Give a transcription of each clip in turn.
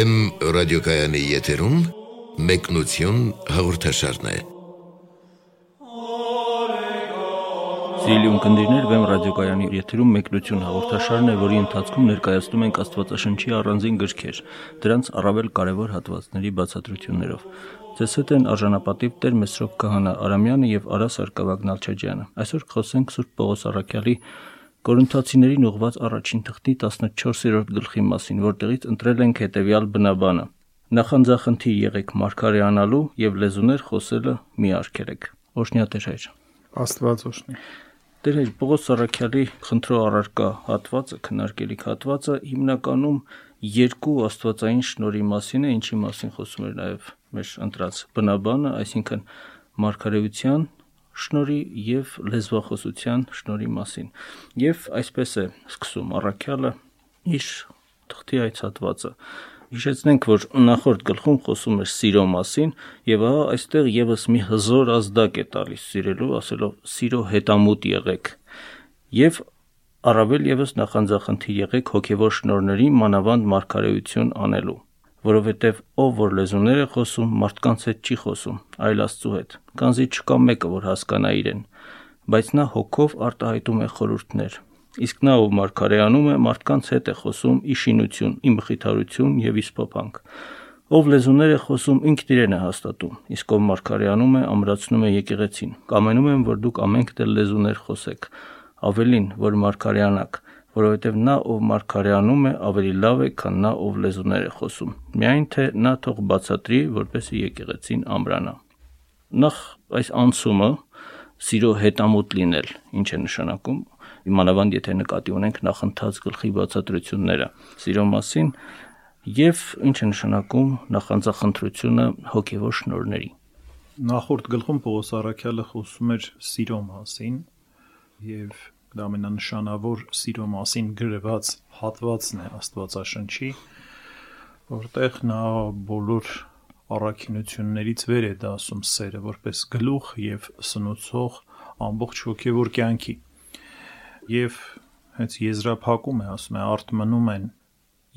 Վեմ ռադիոկայանի եթերում մեկնություն հաղորդաշարն է։ Սիրելի ունկնդիրներ, Վեմ ռադիոկայանի եթերում մեկնություն հաղորդաշարն է, որի ընթացքում ներկայացնում ենք Աստվածաշնչի առանձին գրքեր, դրանց առավել կարևոր հատվածների բացատրություններով։ Ձեզ հետ են արժանապատիվ Տեր Մեսրոպ Քահանա Արամյանը եւ Արա Սարգսակ Նալչաջյանը։ Այսօր խոսենք Սուրբ Պողոս Արաքյալի Կորինթացիներին ուղված առաջին թղթի 14-րդ գլխի մասին, որտեղից ընտրել ենք հետևյալ բնաբանը. Նախանձախնդիր եղեք մարգարեանալու եւ լեզուներ խոսելը մի արգելեք։ Օշնյատեր հայր։ Աստված օշնի։ Տեր հայր Պողոս Սարաքյալի խնդրո առարկա հատվածը, քննարկելիք հատվածը հիմնականում երկու աստվածային շնորհի մասին է, ինչի մասին խոսում էր նաև մեր ընտրած բնաբանը, այսինքն մարգարեության շնորի եւ լեզվախոսության շնորի մասին։ Եվ այսպես է սկսում առաքյալը. Իր թղթի այդ հատվածը։ Հիշեցնենք, որ նախորդ գլխում խոսում էր սիրո մասին, եւ ահա այստեղ եւս մի հզոր ազդակ է տալիս սիրելու, ասելով սիրո հետամուտ եղեք։ Եվ առավել եւս նախանձախնդիր եղեք հոգեվոր շնորների մանավանդ մարգարեություն անելու որովհետև ով որ լեզուներ է խոսում, մարդկանց հետ չի խոսում, այլ Աստծու հետ։ Կանզի չկա մեկը, որ հասկանա իրեն, բայց նա հոգով արտահայտում է խորհուրդներ։ Իսկ նա ով մարգարեանում է, մարդկանց հետ է խոսում ի շինություն, ի մխիթարություն եւ ի սփոփանք։ Ով լեզուներ է խոսում, ինքն իրեն է հաստատում, իսկ ով մարգարեանում է, ամրացնում է եկեղեցին։ Կամենում եմ, որ դուք ամենք դեռ լեզուներ խոսեք, ավելին, որ մարգարեանաք, որովհետև նա ով մարգարեանում է ավելի լավ է, քան նա ով լեզուներ է խոսում։ Միայն թե նա թող բացատրի, որպեսզի եկեղեցին ամրանա։ Նախ այս անցումը սիրո հետամուտ լինել, ինչ է նշանակում, իմանավանդ եթե նկատի ունենք նախընթաց գլխի բացատրությունները սիրո մասին եւ ինչ է նշանակում նախանձախնդրությունը հոգեվոր շնորհների։ Նախորդ գլխում Պողոս Արաքյալը խոսում էր սիրո մասին եւ դա ամենանշանավոր սիրո մասին գրված հատվածն է Աստվածաշնչի, որտեղ նա բոլոր առաքինություններից վեր է դասում սերը որպես գլուխ եւ սնուցող ամբողջ հոգեվոր կյանքի։ Եվ հենց եզրափակում է, ասում է, արդ մնում են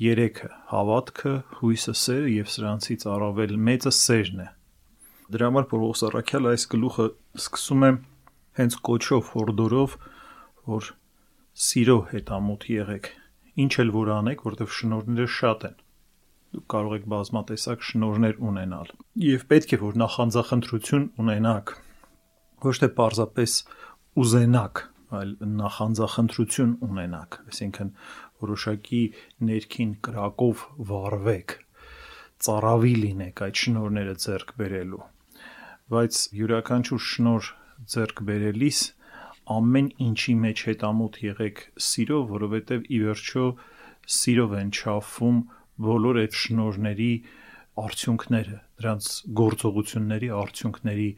երեքը՝ հավատքը, հույսը, սերը եւ սրանցից առավել մեծը սերն է։ Դրա համար Պողոս Արաքյալը այս գլուխը սկսում է հենց կոչով, հորդորով, որ սիրո հետամուտ եղեք ինչ էլ որ անեք որովհետև շնորհները շատ են դուք կարող եք բազմատեսակ շնորհներ ունենալ եւ պետք է որ նախանձախնդրություն ունենաք ոչ թե պարզապես ուզենաք այլ նախանձախնդրություն ունենաք այսինքն որոշակի ներքին կրակով վառվեք ծառավի լինեք այդ շնորները ձեռք բերելու բայց յուրաքանչյուր շնոր ձեռք բերելիս ամեն ինչի մեջ հետամուտ եղեք սիրով, որովհետև ի վերջո սիրով են չափվում բոլոր այդ շնորհների արդյունքները, դրանց գործողությունների արդյունքների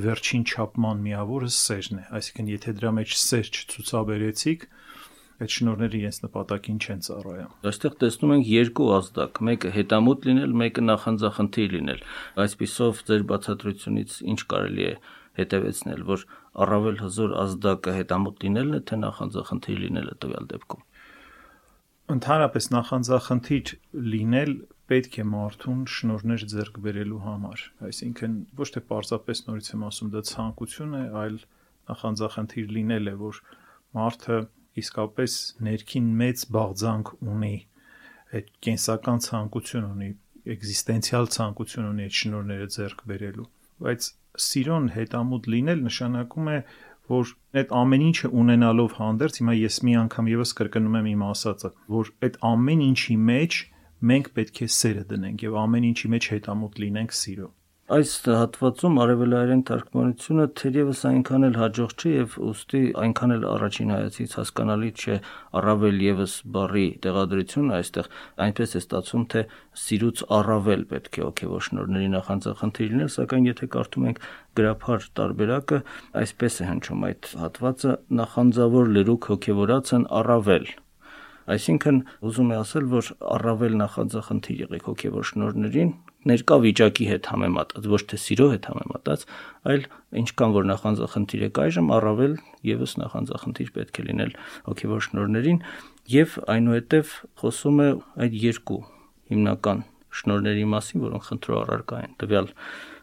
վերջին չափման միավորը սերն է։ Այսինքն, եթե դրա մեջ սեր չցուցաբերեցիք, այդ շնորհները իրենց նպատակին չեն ծառայում։ Այստեղ տեսնում ենք երկու ազդակ, մեկը հետամուտ լինել, մեկը նախանձախնդիր լինել։ Այսպիսով ձեր բացատրությունից ինչ կարելի է հետևեցնել, որ առավել հզոր ազդակը հետամուտ լինելն է, թե նախանձախնդիր լինելը տվյալ դեպքում։ Ընդհանրապես նախանձախնդիր լինել պետք է մարդուն շնորհներ ձեռք բերելու համար։ Այսինքն ոչ թե պարզապես նորից եմ ասում դա ցանկություն է, այլ նախանձախնդիր լինել է, որ մարդը իսկապես ներքին մեծ բաղձանք ունի, այդ կենսական ցանկություն ունի, էգզիստենցիալ ցանկություն ունի այդ շնորհները ձեռք բերելու, բայց սիրուն հետամուտ լինել նշանակում է որ այդ ամեն ինչը ունենալով հանդերձ հիմա ես մի անգամ եւս կրկնում եմ իմ ասածը որ այդ ամեն ինչի մեջ մենք պետք է սերը դնենք եւ ամեն ինչի մեջ հետամուտ լինենք սիրո Այս հատվածում արևելայերեն թարգմանությունը թերևս այնքան էլ հաջող չէ եւ ուստի այնքան էլ առաջին հայացից հասկանալի չէ առավել եւս բարի տեղադրությունը այստեղ այնպես է ստացվում թե սիրուց առավել պետք է օքեվոր շնորհների նախանձախնդիր լինել սակայն եթե կարդում ենք գրափար տարբերակը այսպես է հնչում այդ հատվածը նախանձավոր լրուկ հոգեվորացն առավել Այսինքն ուզում է ասել, որ առավել նախանձախնդիր եղեք հոգեվոր շնորհներին, ներկա վիճակի հետ համեմատած, ոչ թե սիրո հետ համեմատած, այլ ինչքան որ նախանձախնդիր եք այժմ, առավել եւս նախանձախնդիր պետք է լինել հոգեվոր շնորհներին եւ այնուհետեւ խոսում է այդ երկու հիմնական շնորհների մասին, որոնք խնդրո առարկա են տվյալ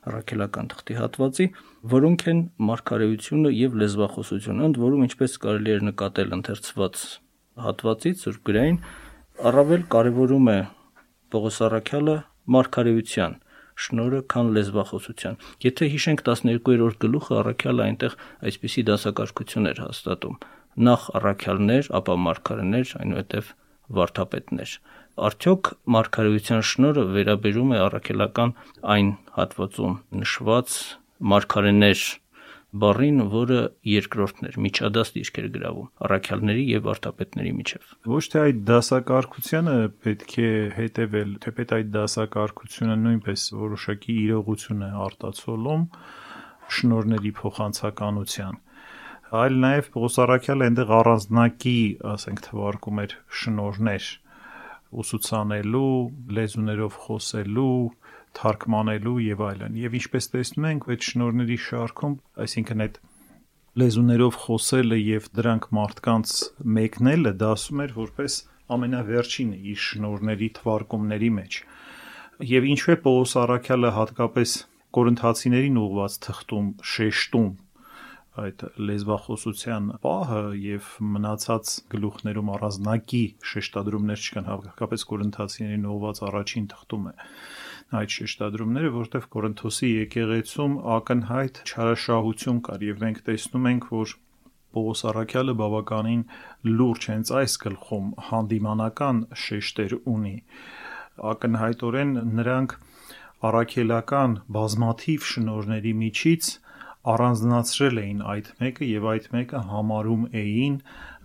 առաքելական թղթի հատվածի, որոնք են մարգարեությունը եւ լեզվախոսությունը, ընդ որում ինչպես կարելի է նկատել ընթերցված հատվածից սուրբգրային առավել կարևորում է Պողոս Արաքյալը մարգարեության շնորը քան լեզվախոսության։ Եթե հիշենք 12-րդ գլուխը առաքյալը այնտեղ այսպիսի դասակարգություն էր հաստատում. նախ առաքյալներ, ապա մարգարեներ, այնուհետև վարդապետներ արդյոք մարգարեության շնորը վերաբերում է առաքելական այն հատվածում նշված մարգարեներ բառին, որը երկրորդն էր, միջադաս դիրքեր գրավում առաքյալների եւ վարդապետների միջև։ Ոչ թե այդ դասակարգությանը պետք է հետևել, թեպետ այդ դասակարգությունը նույնպես որոշակի իրողություն է արտացոլում շնորների փոխանցականության այլ նաև Պողոս Արաքյալը այնտեղ առանձնակի, ասենք, թվարկում էր շնորներ ուսուցանելու, լեզուներով խոսելու, թարգմանելու եւ այլն։ Եվ ինչպես տեսնում ենք, այդ շնորհների շարքում, այսինքն այդ լեզուներով խոսելը եւ դրանք մարդկանց մեկնելը դասում էր որպես ամենավերջինը իր շնորհների թվարկումների մեջ։ Եվ ինչու է Պողոս Արաքյալը հատկապես Կորինթացիներին ուղված թղթում շեշտում այդ լեզվախոսության պահը եւ մնացած գլուխներում առանձնակի շեշտադրումներ չկան հատկապես կորինթացիներին ուղված առաջին թղթում է այդ շեշտադրումները որտեվ Կորինթոսի եկեղեցում ակնհայտ չարաշահություն կար եւ մենք տեսնում ենք որ Պողոս Արաքյալը բավականին լուրջ հենց այս գլխում հանդիմանական շեշտեր ունի ակնհայտորեն նրանք առաքելական բազմաթիվ շնորների միջից առանձնացրել էին այդ մեկը եւ այդ մեկը համարում էին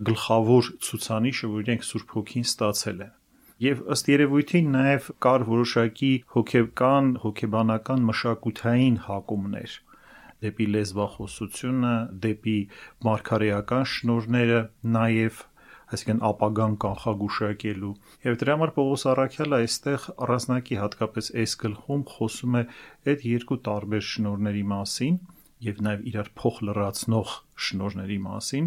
գլխավոր ցուցանիշը, որ իրենք Սուրբ Հոգին ստացել են։ Եվ ըստ երևույթին նաև կար որոշակի հոգեբան, հոգեբանական մշակութային հակումներ. Դեպի լեզվախոսությունը, դեպի մարգարեական շնորները, նաև այսինքն ապագան կանխագուշակելու։ Եվ դրա համար Պողոս Արաքյալը այստեղ առանձնակի հատկապես այս գլխում խոսում է այդ երկու տարբեր շնորների մասին, եւ նաեւ իրար փոխ լրացնող շնորհների մասին,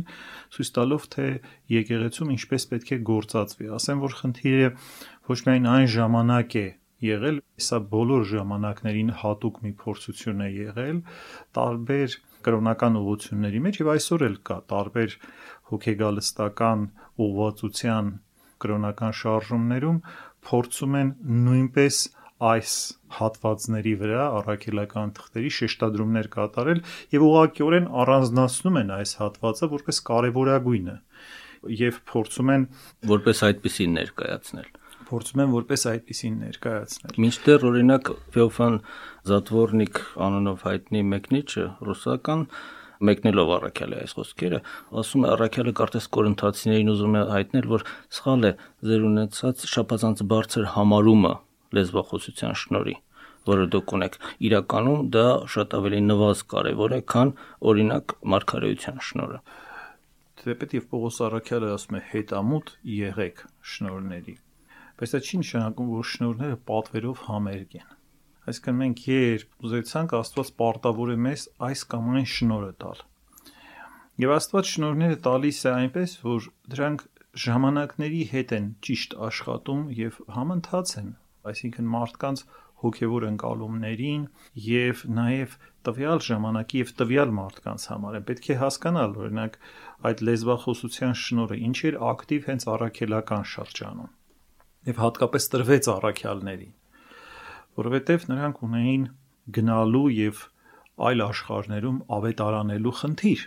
ցույց տալով թե եկեղեցում ինչպես պետք է գործածվի։ Ասեմ, որ խնդիրը ոչ միայն այն ժամանակ է եղել, սա բոլոր ժամանակներին հատուկ մի փորձություն է եղել, տարբեր կրոնական ուղությունների մեջ եւ այսօր էլ կա տարբեր հոգեգալստական ուղղվածության կրոնական շարժումներում փորձում են նույնպես այս հատվածների վրա առաքելական թղթերի շեշտադրումներ կատարել եւ ուղղակիորեն առանձնացնում են այս հատվածը որպես կարևորագույնը եւ փորձում են որպես այդպեսին ներկայացնել փորձում են որպես այդպեսին ներկայացնել Մինչդեռ օրինակ Ֆեոֆան Զատվորնիկ անունով հայտնի մեկնիչը ռուսական մեկնելով առաքյալի այս խոսքերը, ասում է առաքյալը կարծես կորինթացիներին ուզում է հայտնել, որ սխալ է ձեր ունեցած շապազանց բարձր համարումը լեզվախոսության շնորհի որը դուք ունեք իրականում դա շատ ավելի նվազ կարևոր է քան օրինակ մարգարեության շնորհը Թեպետ եւ Պողոս Արաքյալը ասում է հետամուտ եղեք շնորհների բայց դա չի նշանակում որ շնորհները պատվերով համերգ են այսինքն մենք երբ ուզեցանք Աստված պարտավոր է մեզ այս կամ այն շնորհը տալ եւ Աստված շնորհները տալիս է այնպես որ դրանք ժամանակների հետ են ճիշտ աշխատում եւ համընթաց են այսինքն մարդկանց հոգևոր ընկալումներին եւ նաեւ տվյալ ժամանակի եւ տվյալ մարդկանց համար է պետք է հասկանալ օրինակ այդ լեզվախոսության շնորհը ինչ էր ակտիվ հենց առաքելական շրջանում եւ հատկապես տրվեց առաքյալներին որովհետեւ նրանք ունեին գնալու եւ այլ աշխարհներում ավետարանելու խնդիր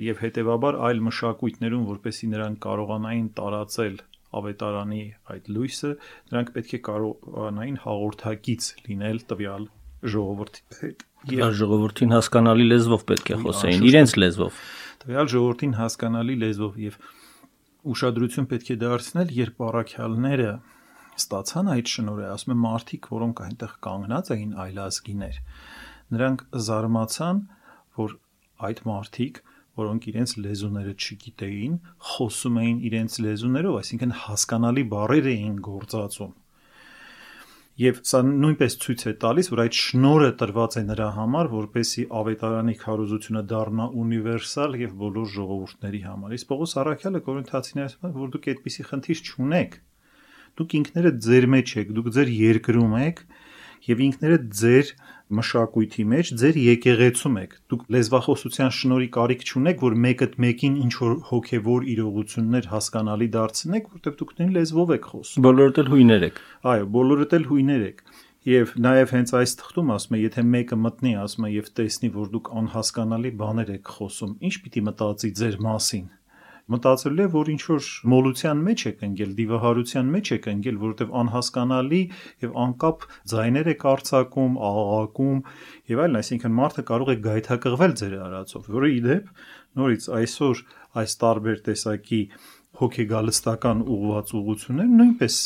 եւ հետեւաբար այլ մշակույթներում որպեսի նրանք կարողանային տարածել ավետարանի այդ լույսը, նրանք պետք է կարողանային հաղորդակից լինել տվյալ ժողովրդի հետ։ Եվ ժողովրդին հասկանալի լեզվով պետք է խոսեին, իրենց լեզվով։ Տվյալ ժողովրդին հասկանալի լեզվով եւ ուշադրություն պետք է դարձնել, երբ առաքյալները ստացան այդ շնորհը, ասում եմ մարդիկ, որոնք այնտեղ կանգնած էին այլազգիներ, նրանք զարմացան, որ այդ մարդիկ որոնք իրենց լեզուները չգիտեին, խոսում էին իրենց լեզուներով, այսինքն հասկանալի բառեր էին գործածում։ Եվ սա նույնպես ցույց է տալիս, որ այդ շնորը տրված է նրա համար, որպեսի ավետարանի քարոզությունը դառնա ունիվերսալ եւ բոլոր ժողովուրդների համար։ Իսկ Պողոս Արաքյալը Կորինթացիներին ասում է, որ դուք այդպիսի խնդիր չունեք։ Դուք ինքներդ ձեր մեջ եք, դուք ձեր երկրում եք եւ ինքներդ ձեր մշակույթի մեջ ձեր եկեղեցում եք։ Դուք լեզվախոսության շնորհի կարիք չունեք, որ մեկըդ մեկին ինչ որ հոգեվոր իրողություններ հասկանալի դարձնեք, որտեղ դուք նույն լեզվով եք խոսում։ Բոլորդ էլ հույներ եք։ Այո, բոլորդ էլ հույներ եք։ Եվ նաև հենց այս թղթում ասում է, եթե մեկը մտնի, ասում է եւ տեսնի, որ դուք անհասկանալի բաներ եք խոսում, ինչ պիտի մտածի ձեր մասին մտածելու է, որ ինչ որ մոլության մեջ եք ընկել, դիվահարության մեջ եք ընկել, որովհետև անհասկանալի եւ անկապ ձայներ եք արձակում, աղաղակում եւ այլն, այսինքն մարդը կարող է գայթակղվել ձեր արածով, որը իդեպ նորից այսօր այս տարբեր տեսակի հոգեգալստական ուղված ուղություններ նույնպես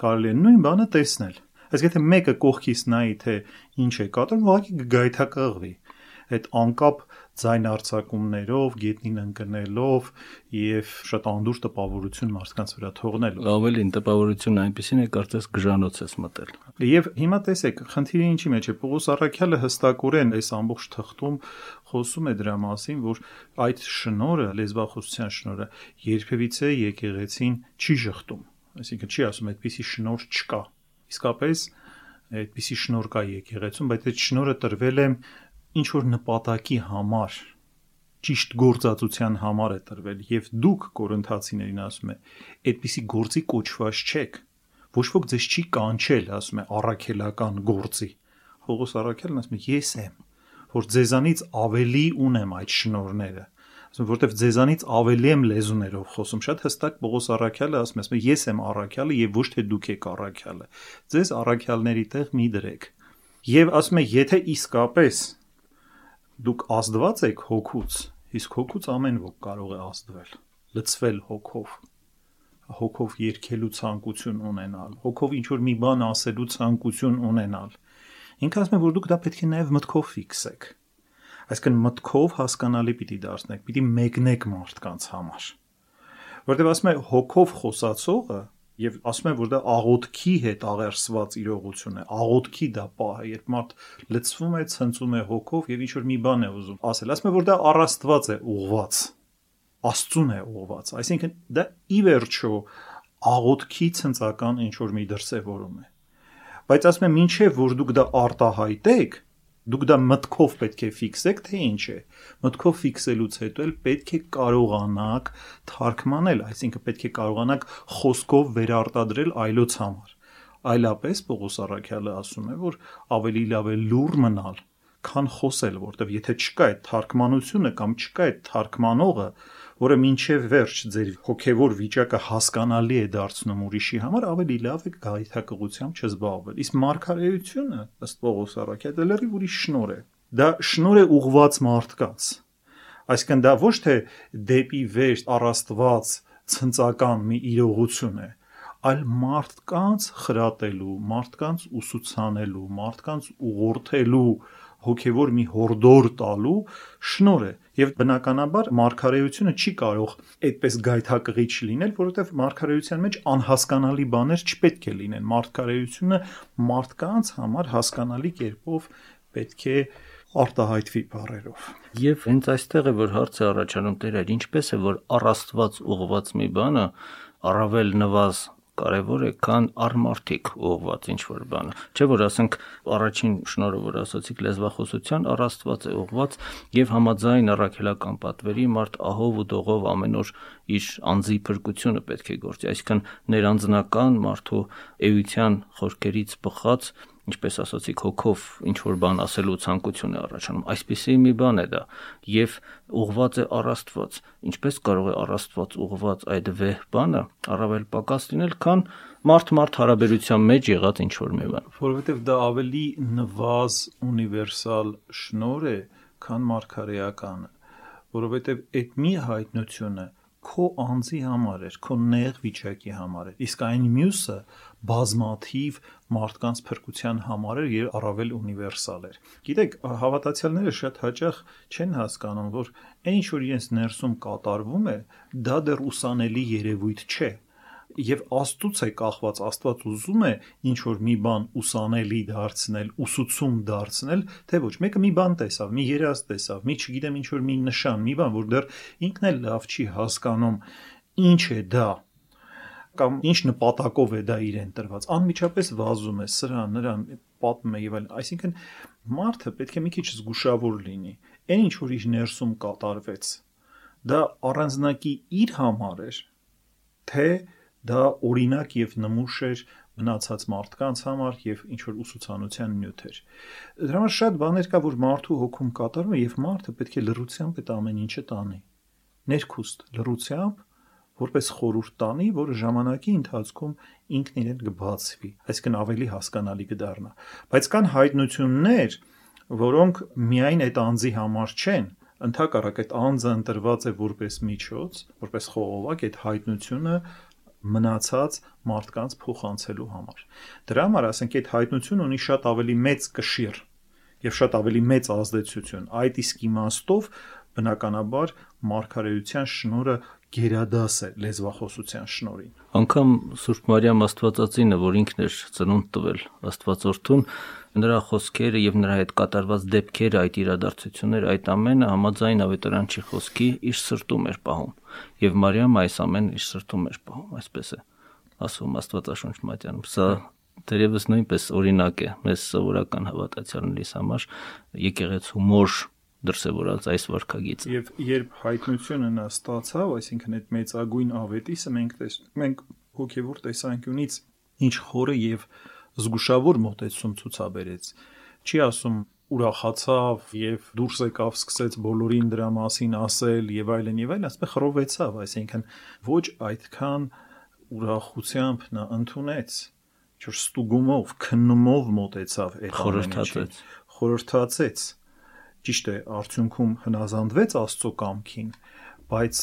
կարելի է նույն բանը տեսնել։ Այս եթե մեկը կողքից նայի թե ինչ է կատարում, ուղղակի գայթակղվի այդ անկապ ձայն արձակումներով, գետնին ընկնելով եւ շատ անդուր տպավորություն մարդկանց վրա թողնելով։ Ավելին տպավորությունն այնպեսին է, կարծես գժանոց ես մտել։ Եվ հիմա տեսեք, խնդիրը ինչի մեջ է։ Պողոս Արաքյալը հստակորեն այս ամբողջ թղթում խոսում է դրա մասին, որ այդ շնորը, լեզվախոսության շնորը երբևիցե եկեղեցին չի շղթում։ Այսինքն չի ասում այդպիսի շնոր չկա։ Իսկապես այդպիսի շնոր կա եկեղեցում, բայց այդ շնորը տրվել է ինչ որ նպատակի համար ճիշտ գործածության համար է տրվել եւ դուք կորընթացիներին ասում է այդպիսի գործի կոչված չեք ոչ ոք ձեզ չի կանչել ասում է առաքելական գործի Պողոս Առաքելն ասում է ես եմ որ ձեզանից ավելի ունեմ այդ շնորները ասում որովհետև ձեզանից ավելի եմ լեզուներով խոսում շատ հստակ Պողոս Առաքյալը ասում է ես եմ առաքյալը եւ ոչ թե դուք եք առաքյալը ձեզ առաքյալների տեղ մի դրեք եւ ասում է եթե իսկապես դուք ազդված եք հոգուց, իսկ հոգուց ամեն ոք կարող է ազդվել, լցվել հոգով, հոգով երկելու ցանկություն ունենալ, հոգով ինչ որ մի բան ասելու ցանկություն ունենալ։ Ինքը ասում է, որ դուք դա պետք է նաև մտքով ֆիքսեք։ Այսինքն մտքով հասկանալի պիտի դարձնեք, պիտի մեկնեք մարդկանց համար։ Որտեւ ասում է հոգով խոսածողը եւ ասում են որ դա աղոթքի հետ աղերսված իրողություն է աղոթքի դա պահ է երբ մարդ լցվում է ցնծում է հոգով եւ ինչ որ մի բան է ուզում ասել ասում է որ դա առաստված է ուղված աստծուն է ուղված այսինքն դա ի վերջո աղոթքի ցնծական ինչ որ մի դրսևորում է բայց ասում եմ ինչեւ որ դուք դա արտահայտեք Դուք դա մտքով պետք է ֆիքսեք, թե ինչ է։ Մտքով ֆիքսելուց հետո էլ պետք է կարողանաք թարգմանել, այսինքն պետք է կարողանաք խոսքով վերարտադրել այլոց համար։ Այլապես Պողոս Արաքյալը ասում է, որ ավելի լավ է լուր մնալ, քան խոսել, որտեվ եթե չկա այդ թարգմանությունը կամ չկա այդ թարգմանողը, որը մինչև վերջ ձեր հոգևոր վիճակը հասկանալի է դարձնում ուրիշի համար, ավելի լավ է գայթակղությամբ չզբաղվել։ Իսկ մարգարեությունը, ըստ Պողոս Արաքյալի, լրիվ ուրիշ շնոր է։ Դա շնոր է ուղված մարդկանց։ Այսինքն դա ոչ թե դեպի վեր առաստված ցնցական մի իրողություն է, այլ մարդկանց խրատելու, մարդկանց ուսուցանելու, մարդկանց ուղղորդելու, հոգևոր մի հորդոր տալու շնոր է եւ բնականաբար մարգարեությունը չի կարող այդպես գայթակղիչ լինել որովհետեւ մարգարեության մեջ անհասկանալի բաներ չպետք է լինեն մարգարեությունը մարդկանց համար հասկանալի կերպով պետք է արտահայտվի բառերով։ Եվ հենց այստեղ է որ հարցը առաջանում Տեր, ինչպես է որ առաստված ուղված մի բանը առավել նվազ կարևոր է, քան արմարտիկ ուղված ինչ որ բանը։ Չէ՞ որ ասենք առաջին շնորհը, որ ասացիք լեզվախոսության, առաստված է ուղված եւ համաձայն առաքելական պատվերի մարդ ահով ու դողով ամեն օր իր անձի փրկությունը պետք է գործի, այսինքն ներանձնական մարդու էության խորքերից բխած ինչպես ասացիք, հոգով ինչ որ բան ասելու ցանկություն է առաջանում։ Այսպիսի մի բան է դա եւ ուղված է առաստված։ Ինչպես կարող է առաստված ուղված այդ վեհ բանը առավել պակաս լինել, քան մարդ-մարդ հարաբերության մեջ եղած ինչ որ մի բան։ Որովհետեւ դա ավելի նվազ ունիվերսալ շնոր է, քան մարգարեականը, որովհետեւ այդ մի հայտնությունը քո անձի համար էր, քո նեղ վիճակի համար էր։ Իսկ այն մյուսը բազմաթիվ մարդկանց փրկության համար էր եւ առավել ունիվերսալ էր։ Գիտեք, հավատացյալները շատ հաճախ չեն հասկանում, որ այն ինչ որ իրենց ներսում կատարվում է, դա դեռ ուսանելի երևույթ չէ եւ Աստծուց է կախված Աստված ուզում է ինչ որ մի բան ուսանելի դարձնել, ուսուցում դարձնել, թե ոչ մեկը մի բան տեսավ, մի երազ տեսավ, մի չգիտեմ ինչ որ մի նշան, մի բան, որ դեռ ինքն էլ լավ չի հասկանում ինչ է դա կամ ինչ նպատակով է դա իրեն տրված անմիջապես վազում է սրան նրան պատմում է եւ այլն այսինքն մարդը պետք է մի քիչ զգուշավոր լինի այն ինչ որ իր ներսում կատարվեց դա առանձնակի իր համար էր թե դա օրինակ եւ նմուշ էր մնացած մարդկանց համար եւ ինչ որ ուսուցանության նյութ էր։ Դրա համար շատ բաներ կա, որ մարդու հոգում կատարվում է եւ մարդը պետք է լրությամբ այդ ամեն ինչը տանի։ Ներքուստ լրությամբ որպես խորուրդ տանի, որը ժամանակի ընթացքում ինքն իրեն կբացվի, այսինքն ավելի հասկանալի կդառնա։ Բայց կան հայտնություններ, որոնք միայն այդ անձի համար չեն, ընդհակառակ այդ անձը ընտրված է որպես միջոց, որպես խողովակ այդ հայտնությունը մնացած մարդկանց փոխանցելու համար։ Դրա համար ասենք այդ հայտնությունը ունի շատ ավելի մեծ կշիռ եւ շատ ավելի մեծ ազդեցություն։ Այդ իսկ իմաստով բնականաբար մարգարեության շնորը գերադաս է լեզվախոսության շնորհին։ Անկամ Սուրբ Մարիամ Աստվածածինը, որ ինքն էր ծնունդ տվել Աստվածորդուն, նրա խոսքերը եւ նրա հետ կատարված դեպքերը, այդ իրադարձությունները, այդ ամենը համաձայն ավետարանչի խոսքի իր սրտում էր պահում։ Եվ Մարիամը այս ամենը իր սրտում էր պահում, այսպես է ասում Աստվածաշունչ մատյանում։ Սա դերևս նույնպես օրինակ է մեզ սովորական հավատացյալներից համար եկեղեցու մոր դրսևորած այս վարքագիծը։ Եվ երբ հայտնությունը նա ստացավ, այսինքն այդ մեծագույն ավետիսը մենք տես մենք հոգևոր տեսանկյունից ինչ խորը եւ զգուշավոր մոտեցում ցուցաբերեց։ Չի ասում ուրախացավ եւ դուրս եկավ սկսեց բոլորին դրա մասին ասել եւ այլն եւ այլն, ասում խռովեցավ, այսինքն ոչ այդքան ուրախությամբ նա ընդունեց ճոր ստուգումով, քննումով մոտեցավ այդ խորհրդացեց խորհրդացեց ճիշտ է, արդյունքում հնազանդվեց Աստծո կամքին, բայց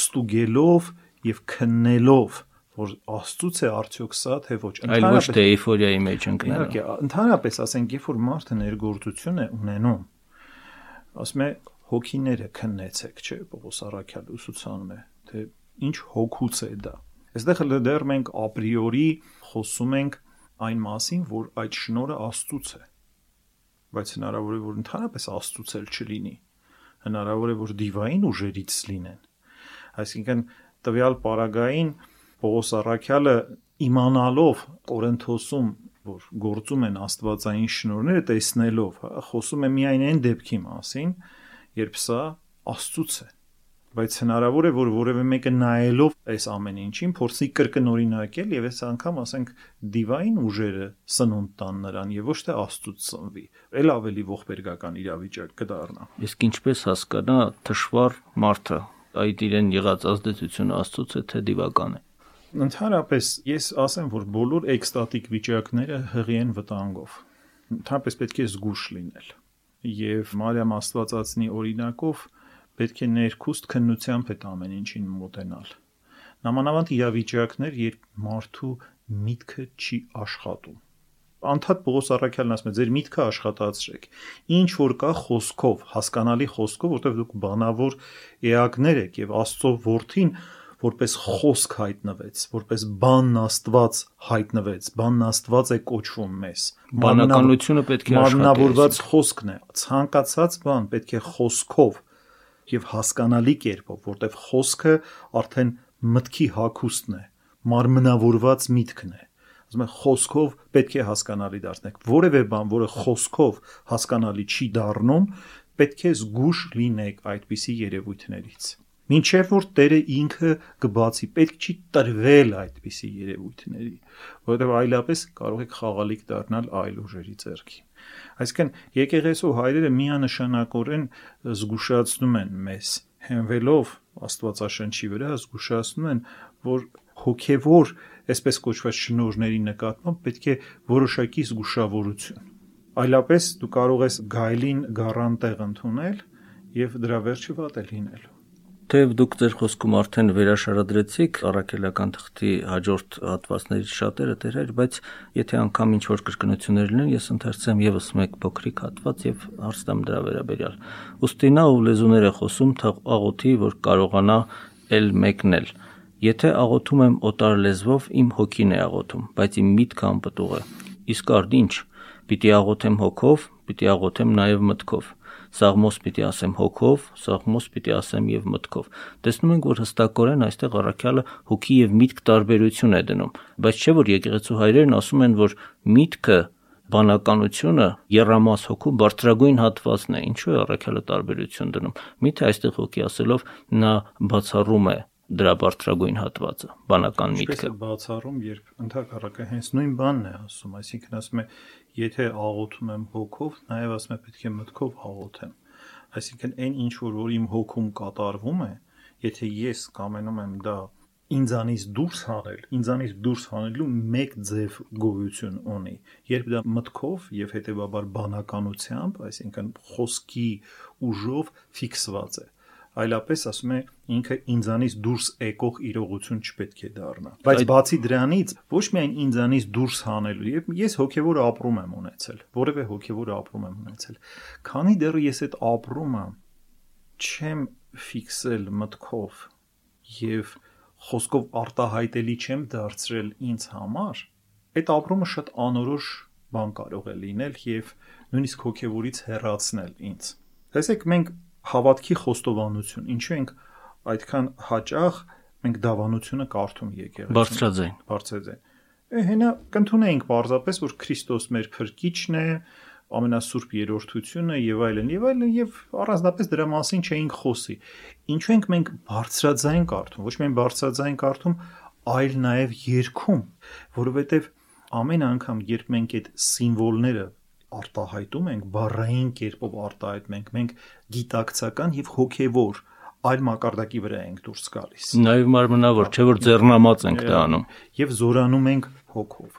ստուգելով եւ քննելով որ Աստծուց է արդյոք սա թե ոչ այլ ոչ թե էйֆորիայի մեջ ընկնելը իհարկե ընդհանրապես ասենք երբ որ մարդը ներգործություն է ունենում ասում է հոգիները քննեցեք չէ Պողոս Արաքյալը ուսուցանում է թե ինչ հոգուց է դա այստեղ դեռ մենք ապրիորի խոսում ենք այն մասին որ այդ շնորը Աստծուց է բայց հնարավոր է որ ընդհանրապես աստծուց էլ չլինի հնարավոր է որ դիվային ուժերից լինեն այսինքն տվյալ պարագային Պողոս Արաքյալը իմանալով Կորինթոսում որ գործում են աստվածային շնորհները տեսնելով հա, խոսում է միայն այն դեպքի մասին երբ սա աստծուց է բայց հնարավոր է որ որևէ մեկը նայելով այս ամեն ինչին փորձի կրկնօրինակել եւ այս անգամ ասենք դիվային ուժերը սնունդ տան նրան եւ ոչ թե աստծուց ծնվի ել ավելի ողբերգական իրավիճակ կդառնա իսկ ինչպես հասկանա թշվառ մարդը այդ իրեն եղած ազդեցությունը աստծուց է թե դիվական է ընդհանրապես ես ասեմ որ բոլոր էկստատիկ վիճակները հղի են վտանգով ընդհանրապես պետք է զգուշ լինել եւ Մարիամ Աստվածածնի օրինակով պետք է ներքուստ քննությամբ այդ ամեն ինչին մոտենալ։ Նամանավանդ իրավիճակներ, երբ մարդու միտքը չի աշխատում։ Անդադ Պողոս Արաքյալն ասում է, ձեր միտքը աշխատացրեք։ Ինչ որ կա խոսքով, հասկանալի խոսքով, որտեղ դուք բանավոր էակներ եք եւ Աստծո որդին որպես խոսք հայտնվեց, որպես բանն Աստված հայտնվեց, բանն Աստված է կոչվում մեզ։ Բանականությունը պետք է աշխատի։ Մարմնավորված խոսքն է։ Ցանկացած բան պետք է խոսքով եւ հասկանալի կերպով, որտեվ խոսքը արդեն մտքի հակոստն է, մարմնավորված միտքն է։ Ասում եմ խոսքով պետք է հասկանալի դարձնեք։ Որևէ բան, որը խոսքով հասկանալի չի դառնում, պետք է զգուշ լինեք այդպիսի երևույթներից։ Մինչև որ Տերը ինքը կբացի, պետք չի տրվել այդպիսի երևույթների, որովհետև այլապես կարող եք խաղալիք դառնալ այլ ուժերի ձեռքին։ Այսինքն եկեղեցու հայրերը միանշանակորեն զգուշացնում են մեզ հենվելով Աստվածաշնչի վրա զգուշացնում են, որ հոգևոր, այսպես կոչված շնորհների նկատմամբ պետք է որոշակի զգուշավորություն։ Այլապես դու կարող ես գայլին գառան տեղ ընդունել եւ դրա վերջը վատ է լինելու թեև դուք ձեր խոսքում արդեն վերաշարադրեցիք առաքելական թղթի հաջորդ հատվածներից շատերը դերեր, բայց եթե անգամ ինչ որ կրկնություններ լինեն, ես ընթերցեմ եւս մեկ փոքրիկ հատված եւ հարցնեմ դրա վերաբերյալ։ Ոստի նա ով լեզուներ է խոսում, թող աղոթի, որ կարողանա ել մեկնել։ Եթե աղոթում եմ օտար լեզվով, իմ հոգին է աղոթում, բայց իմ միտքը անպտուղ է։ Իսկ արդ ինչ։ Պիտի աղոթեմ հոգով, պիտի աղոթեմ նաև մտքով։ Սաղմոս պիտի ասեմ հոգով, սաղմոս պիտի ասեմ եւ մտքով։ Տեսնում ենք, որ հստակորեն այստեղ առաքյալը հոգի եւ միտք տարբերություն է դնում, բայց չէ որ եկեղեցու հայրերն ասում են, որ միտքը բանականությունը երամաս հոգու բարձրագույն հատվածն է ինչու է առաքյալը տարբերություն դնում միթե այստեղ հոգի ասելով նա բացառում է դրա բարձրագույն հատվածը բանական միտքը Ինչպես է բացառում երբ ընդհակառակը հենց նույն բանն է ասում այսինքն ասում է եթե աղոթում եմ հոգով նաև ասում է պետք է մտքով աղոթեմ այսինքն այն ինչ որ որ իմ հոգում կատարվում է եթե ես կամենում եմ դա ինձանից դուրս հանել, ինձանից դուրս հանելու մեկ ձև գոյություն ունի։ Երբ դա մտքով եւ հետեւաբար բանականությամբ, այսինքն խոսքի ուժով ֆիքսված է այլապես ասում է ինքը ինձանից դուրս եկող իրողություն չպետք է դառնա բայց բացի դրանից ոչ միայն ինձանից դուրս հանելու եւ ես հոգեվոր ապրում եմ ունեցել որևէ հոգեվոր ապրում եմ ունեցել քանի դեռ ես այդ ապրումը չեմ ֆիքսել մտքով եւ խոսքով արտահայտելի չեմ դարձրել ինձ համար, այդ ապրումը շատ անորոշ բան կարող է լինել եւ նույնիսկ հոգեվորից հեռացնել ինձ։ Տեսեք, մենք հավատքի խոստովանություն, ինչու ենք այդքան հաճախ մենք դավանությունը կարդում եկեղեցին։ Բարձրաձայն։ Բարձրաձայն։ Հենա կընդունեինք պարզապես, որ Քրիստոս մեր փրկիչն է, ամենասուրբ երրորդությունը եւ այլն եւ այլն եւ առանձնապես դրա մասին չէինք խոսի ինչու ենք մենք բարձրաձայն կարդում ոչ միայն բարձրաձայն կարդում այլ նաեւ երգում որովհետեւ ամեն անգամ երբ մենք այդ սիմվոլները արտահայտում ենք բառային կերպով արտահայտում ենք մենք գիտակցական եւ հոգեվոր այլ մակարդակի վրա ենք դուրս գալիս նաեւ մարմնավոր չէ որ ձեռնամած ենք դա անում եւ զորանում ենք հոգով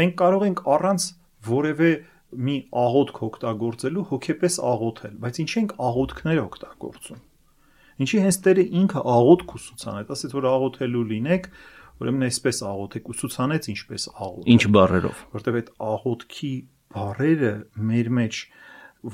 մենք կարող ենք առանց որևէ մի աղոթք օգտագործելու հոգեպես աղոթել, բայց ինչ ենք աղոթքներ օգտագործում։ Ինչի հենց Տերը ինքը աղոթք ուսուցանեց, ասեց որ աղոթելու լինեք, ուրեմն այսպես աղոթեք, ուսուցանեց ինչպես աղոթել։ Ինչ բառերով։ Որտեւ այդ աղոթքի բառերը մեր մեջ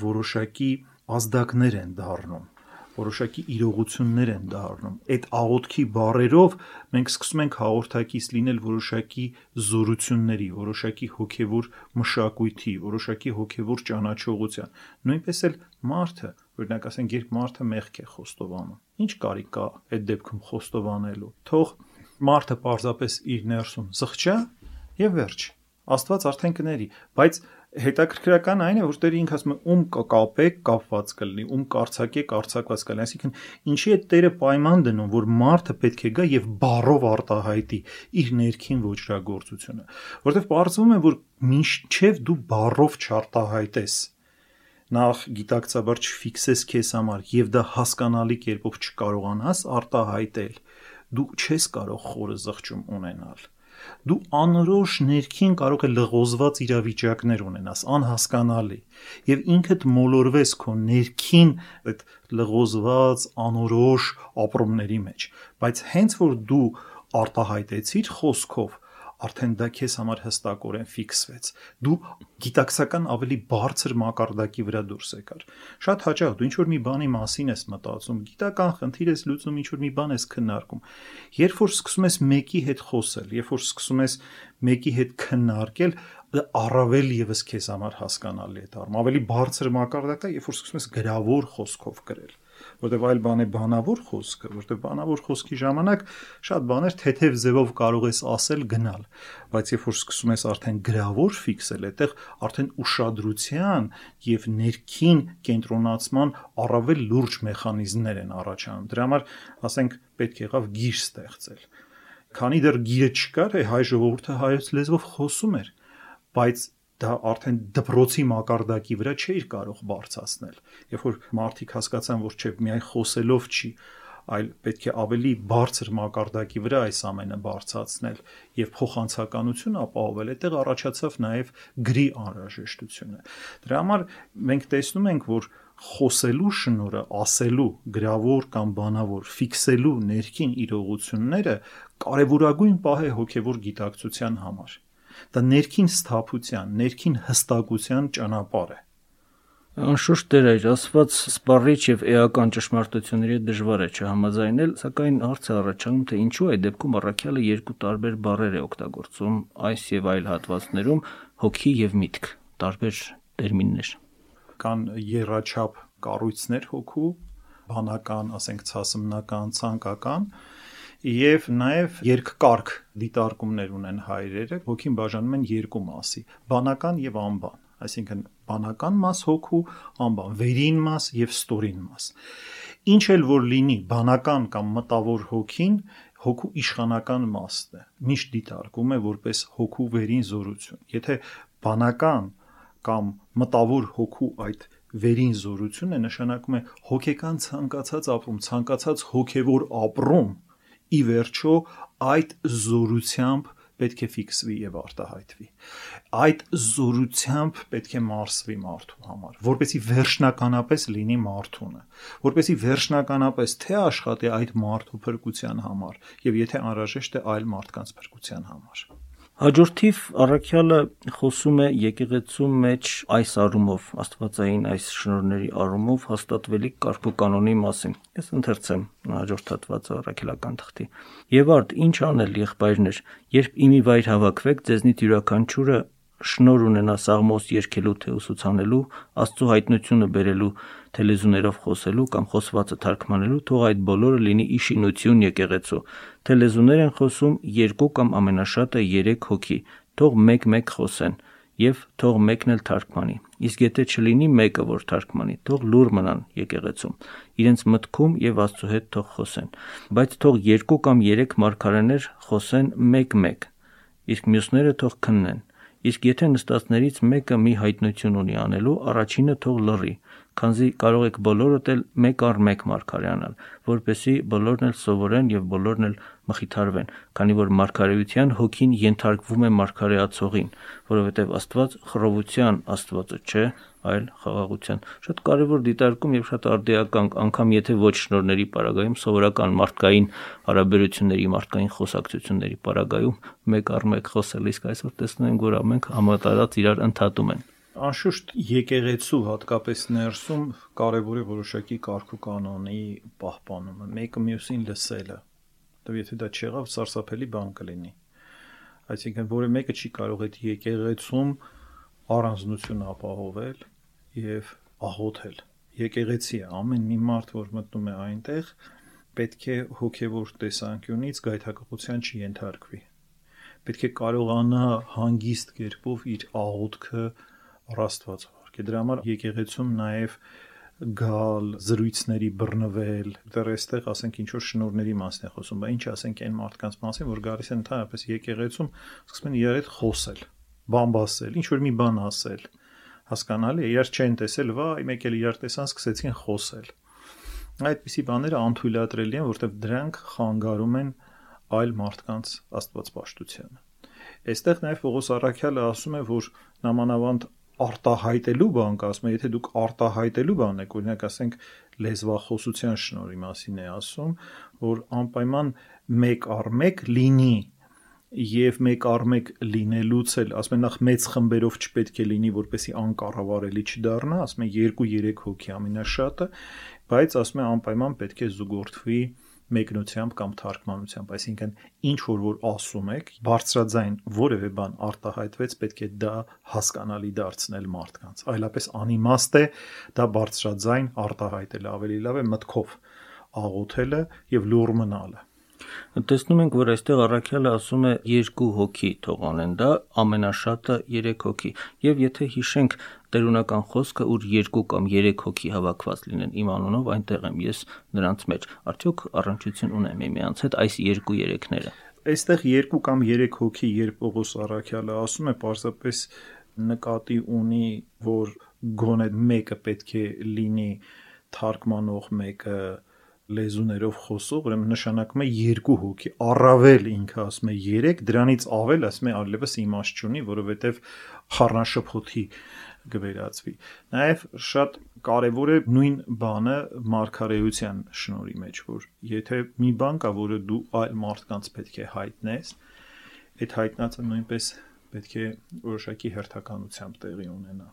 որոշակի ազդակներ են դառնում որոշակի իրողություններ են դառնում։ Այդ աղոթքի բարերով մենք սկսում ենք հաղորդակից լինել որոշակի զորությունների, որոշակի հոգևոր մշակույթի, որոշակի հոգևոր ճանաչողության։ Նույնպես էլ մարդը, օրինակ ասենք, երբ մարդը մեղք է խոստովանում, ինչ կարիք կա այդ դեպքում խոստովանելու։ Թող մարդը պարզապես իր ներսում զղջա եւ վերջ։ Աստված արդեն կների, բայց հետաքրքրական այն է, որ Տերը ինքը ասում է ում կկապեք, կապված կլինի, ում կարծակեք, արցակված կլինի։ Այսինքն, ինչի է Տերը պայման դնում, որ մարդը պետք է գա եւ բառով արտահայտի իր ներքին ոչրագործությունը, որովհետեւ բարձվում է, որ միշտ դու բառով չարտահայտես նախ գիտակցաբար չֆիքսես քեզ համար եւ դա հասկանալի կերպով չկարողանաս արտահայտել դու չես կարող խորը զղջում ունենալ դու անորոշ ներքին կարող է լղոզված իրավիճակներ ունենաս, անհասկանալի, եւ ինքդ մոլորվես քո ներքին այդ լղոզված անորոշ ապրումների մեջ, բայց հենց որ դու արտահայտեցիր խոսքով, արդեն դա քեզ համար հստակորեն ֆիքսվեց։ Դու գիտակցական ավելի բարձր մակարդակի վրա դուրս եկար։ Շատ հաճախ դու ինչ որ մի բանի մասին ես մտածում, գիտական խնդիր ես լուծում, ինչ որ մի բան ես քննարկում։ Երբ որ սկսում ես մեկի հետ խոսել, երբ որ սկսում ես մեկի հետ քննարկել, առավել եւս քեզ համար հասկանալի է դառնում։ Ավելի բարձր մակարդակա, երբ որ սկսում ես գրավոր խոսքով գրել որտեվ այլ բան է բանավոր խոսքը, որտեվ բանավոր խոսքի ժամանակ շատ բաներ թեթև ձևով կարող ես ասել գնալ, բայց երբ որ սկսում ես արդեն գրավոր ֆիքսել, այդտեղ արդեն ուշադրության եւ ներքին կենտրոնացման առավել լուրջ մեխանիզմներ են առաջանում։ Դրա համար, ասենք, պետք եղավ գիր ստեղծել։ Քանի դեռ գիրը չկար, հայ ժողովուրդը հայոց լեզվով խոսում էր, բայց դա արդեն դպրոցի մակարդակի վրա չէիր կարող բարձրացնել։ Երբ որ մարդիկ հասկացան, որ չէ, միայն խոսելով չի, այլ պետք է ավելի բարձր մակարդակի վրա այս ամենը բարձրացնել եւ փոխանցականություն ապահովել, այդտեղ առաջացավ նաեւ գրի անհրաժեշտությունը։ Դրա համար մենք տեսնում ենք, որ խոսելու շնորը, ասելու, գրավոր կամ բանավոր, ֆիքսելու ներքին իրողությունները կարևորագույն պահ է հոգեվոր գիտակցության համար Դա ներքին սթափության, ներքին հստակության ճանապարհ է։ Անշուշտ դեր այր ասված սպառիչ եւ էական ճշմարտությունների դժվար է չհամաձայնել, սակայն հարցը առաջանում թե ինչու է դեպքում առաքյալը երկու տարբեր բառեր է օգտագործում այս եւ այլ հատվածներում հոգի եւ միտք, տարբեր տերմիններ։ կան երաչափ կառույցներ հոգու, բանական, ասենք ցասմնական, ցանկական, եւ նաեւ երկկարգ դիտարկումներ ունեն հայրերը հոգին բաժանում են երկու մասի բանական եւ անբան այսինքն բանական մաս հոգու անբան վերին մաս եւ ստորին մաս ինչ էլ որ լինի բանական կամ մտավոր հոգին հոգու իշխանական մասն է միշտ դիտարկում է որպես հոգու վերին զորություն եթե բանական կամ մտավոր հոգու այդ վերին զորությունը նշանակում է հոգեկան ցանկացած ապրում, ցանկացած հոգևոր ապրում ի վերջո այդ զորությամբ պետք է ֆիքսվի եւ արտահայտվի։ Այդ զորությամբ պետք է մարսվի մարդու համար, որպեսի վերջնականապես լինի մարդունը, որպեսի վերջնականապես թե աշխատի այդ մարդու փրկության համար եւ եթե անհրաժեշտ է այլ մարդկանց փրկության համար։ Հաջորդիվ առաքյալը խոսում է եկեղեցու մեջ այս առումով, աստվածային այս շնորհների առումով հաստատվելիք կարգուկանոնի մասին։ Ես ընթերցեմ հաջորդ հատվածը առաքելական թղթի։ Եվ արդ ինչ անել եղբայրներ, երբ իմի վայր հավաքվեք, ձեզնից յուրաքանչյուրը շնոր ունենա սաղմոս երկելու թե ուսուցանելու, Աստծո հայտնությունը բերելու, թե լեզուներով խոսելու կամ խոսվածը թարգմանելու, թող այդ բոլորը լինի իշինություն եկեղեցու, թե լեզուներ են խոսում երկու կամ ամենաշատը 3 հոգի, թող մեկ-մեկ խոսեն եւ թող մեկն էլ թարգմանի։ Իսկ եթե չլինի մեկը, որ թարգմանի, թող լուր մնան եկեղեցում, իրենց մտքում եւ Աստծո հետ թող խոսեն։ Բայց թող երկու կամ երեք մարգարեներ խոսեն մեկ-մեկ, իսկ մյուսները թող քննեն Իսկ եթե նստածներից մեկը մի հայտնություն ունի անելու, առաջինը թող լռի, քանզի կարող եք բոլորդ էլ մեկ առ մեկ մարգարեանալ, որպեսի բոլորն էլ սովորեն եւ բոլորն էլ մխիթարվեն, քանի որ մարգարեության հոգին ենթարկվում է մարգարեացողին, որովհետեւ Աստված խռովության Աստվածը չէ, այլ խաղաղության։ Շատ կարևոր դիտարկում եւ շատ արդիական, անգամ եթե ոչ շնորների պարագայում սովորական մարդկային հարաբերությունների, մարդկային խոսակցությունների պարագայում մեկ առ մեկ խոսել, իսկ այսօր տեսնում ենք, որ ամենք համատարած իրար ընդհատում են։ Անշուշտ եկեղեցու հատկապես ներսում կարևոր է որոշակի կարգու կանոնի պահպանումը, մեկը մյուսին լսելը։ Դե եթե դա չեղավ, սարսափելի բան կլինի։ Այսինքն, որը մեկը չի կարող այդ եկեղեցում առանձնություն ապահովել եւ աղոթել։ Եկեղեցի ամեն մի մարդ, որ մտնում է այնտեղ, պետք է հոգևոր տեսանկյունից գայթակղության չենթարկվի։ Պետք է կարողանա հանգիստ կերպով իր աղոթքը առաստված վարկել։ Դրա համար եկեղեցում նաև գալ, զրույցների բռնվել, դեռ այստեղ ասենք ինչ որ շնորհների մասն է խոսում, բայց ինչ ասենք այն մարդկանց մասին, որ գալիս են ընդհանրապես եկեղեցում, սկսում են իրար հետ խոսել, բամբասել, ինչ որ մի բան ասել հասկանալի է, իրար չեն տեսել, վայ, մեկ էլ իրար տեսան, սկսեցին խոսել։ Այդպիսի բաները անթույլատրելի են, որտեղ դրանք խանգարում են այլ մարդկանց աստվածպաշտությանը։ Այստեղ նաև Պողոս Արաքյալը ասում է, որ նամանավանդ արտահայտելու բան կա, ասում է, եթե դուք արտահայտելու բան եք, օրինակ ասենք լեզվախոսության շնորհի մասին է ասում, որ անպայման մեկ առ մեկ լինի եւ մեկ առ մեկ լինելուց էլ ասում են նախ մեծ խմբերով չպետք է լինի որպեսի անկառավարելի չդառնա ասում են 2-3 հոգի ամենաշատը բայց ասում են անպայման պետք է զուգորդվի մեկնությամբ կամ թարգմանությամբ այսինքն ինչ որ որ ասում եք բարձրաձայն որևէ բան արտահայտվեց պետք է դա հասկանալի դարձնել մարդկանց այլապես անիմաստ է դա բարձրաձայն արտահայտելը ավելի լավ է մտքով աղոթելը եւ լուր մնալը Տեսնում ենք, որ այստեղ առաքյալը ասում է երկու հոգի թող անեն դա, ամենաշատը 3 հոգի։ Եվ եթե հիշենք տերունական խոսքը, ուր երկու կամ 3 հոգի հավաքված լինեն իմ անունով, այնտեղ եմ ես նրանց մեջ։ Արդյոք առնչություն ունեմ միմյանց հետ այս երկու երեքները։ Այստեղ երկու կամ 3 հոգի, երբ Պողոս Արաքյալը ասում է, պարզապես նկատի ունի, որ գոնե մեկը պետք է լինի թարգմանող, մեկը լեզուներով խոսող, ուրեմն նշանակում է երկու հոգի։ Առավել ինքը ասում է 3, դրանից ավել ասում է այլևս իմաստ չունի, որովհետև խառնաշփոթի գվերածվի։ Նաև շատ կարևոր է նույն բանը մարգարեության շնորհի մեջ, որ եթե մի բան կա, որը դու այլ մարդկանց պետք է հայտնես, այդ հայտնածը նույնպես պետք է որոշակի հերթականությամբ տեղի ունենա։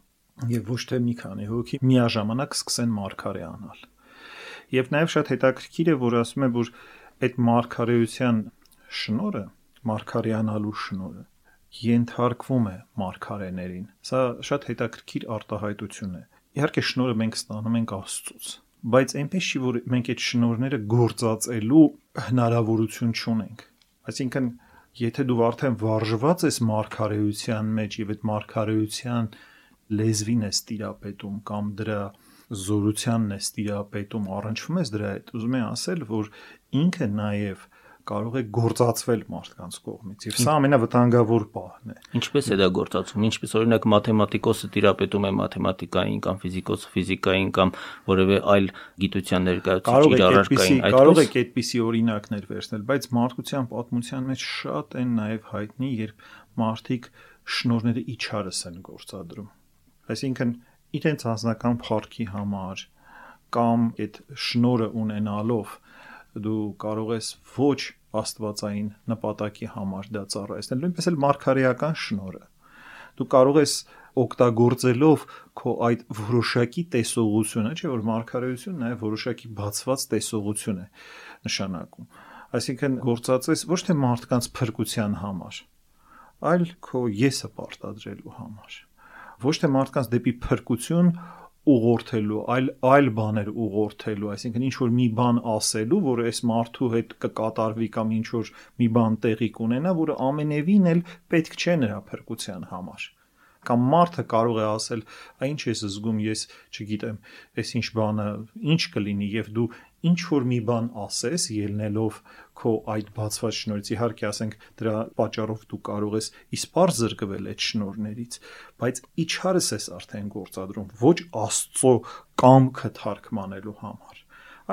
Եվ ոչ թե մի քանի հոգի միաժամանակ սկսեն մարգարե անալ Եվ նաև շատ հետաքրքիր է, որ ասում է, որ այդ մարգարեության շնորը, մարգարեանալու շնորը ենթարկվում է մարգարեներին։ Սա շատ հետաքրքիր արտահայտություն է։ իհարկե շնորհը մենք ստանում ենք Աստծուց, բայց այնպես չի որ մենք այդ շնորհները գործածելու հնարավորություն չունենք։ Այսինքն եթե դու արդեն վարժված ես մարգարեության մեջ եւ այդ մարգարեության լեզվին ես տիրապետում կամ դրա զորությանն ես տիրապետում, առնչվում ես դրա հետ, ուզում եմ ասել, որ ինքը նաեւ կարող է գործածվել մարդկանց կողմից եւ սա ամենավտանգավոր պահն է ինչպես է դա գործածվում ինչպես օրինակ մաթեմատիկոսը տիրապետում է մաթեմատիկային կամ ֆիզիկոսը ֆիզիկային կամ որևէ այլ գիտության ներկայացուցիչ իր առարկային այդպես? կարող եք այդպիսի օրինակներ վերցնել բայց մարդկության պատմության մեջ շատ են նաեւ հայտնի երբ մարդիկ շնորները իչարս են գործադրում այսինքն իրենց անձնական փառքի համար կամ այդ շնորը ունենալով դու կարող ես ոչ աստվածային նպատակի համար դա ծառայել նույնպես էլ մարգարեական շնորը դու կարող ես օգտագործելով քո այդ որոշակի տեսողությունը, չէ՞ որ մարգարեություն նաև որոշակի բացված տեսողություն է նշանակում։ Այսինքն գործածես ոչ թե մարդկանց փրկության համար, այլ քո եսը պարտադրելու համար ոչ թե մարդկանց դեպի փրկություն ուղղորդելու, այլ այլ բաներ ուղղորդելու, այսինքն ինչ որ մի բան ասելու, որը այս մարդու հետ կկատարվի կամ ինչ որ մի բան տեղի կունենա, որը ամենևին էլ պետք չէ նրա փրկության համար կամ մարդը կարող է ասել, «Ա ինչ ես զգում, ես չգիտեմ, այս ինչ բանը ինչ կլինի» եւ դու ինչ որ մի բան ասես ելնելով քո այդ բացված շնորհից իհարկե ասենք դրա պատճառով դու կարող ես իսպար զրկվել այդ շնորհներից բայց իչարս ես արդեն գործադրում ոչ աստծո կամքը թարգմանելու համար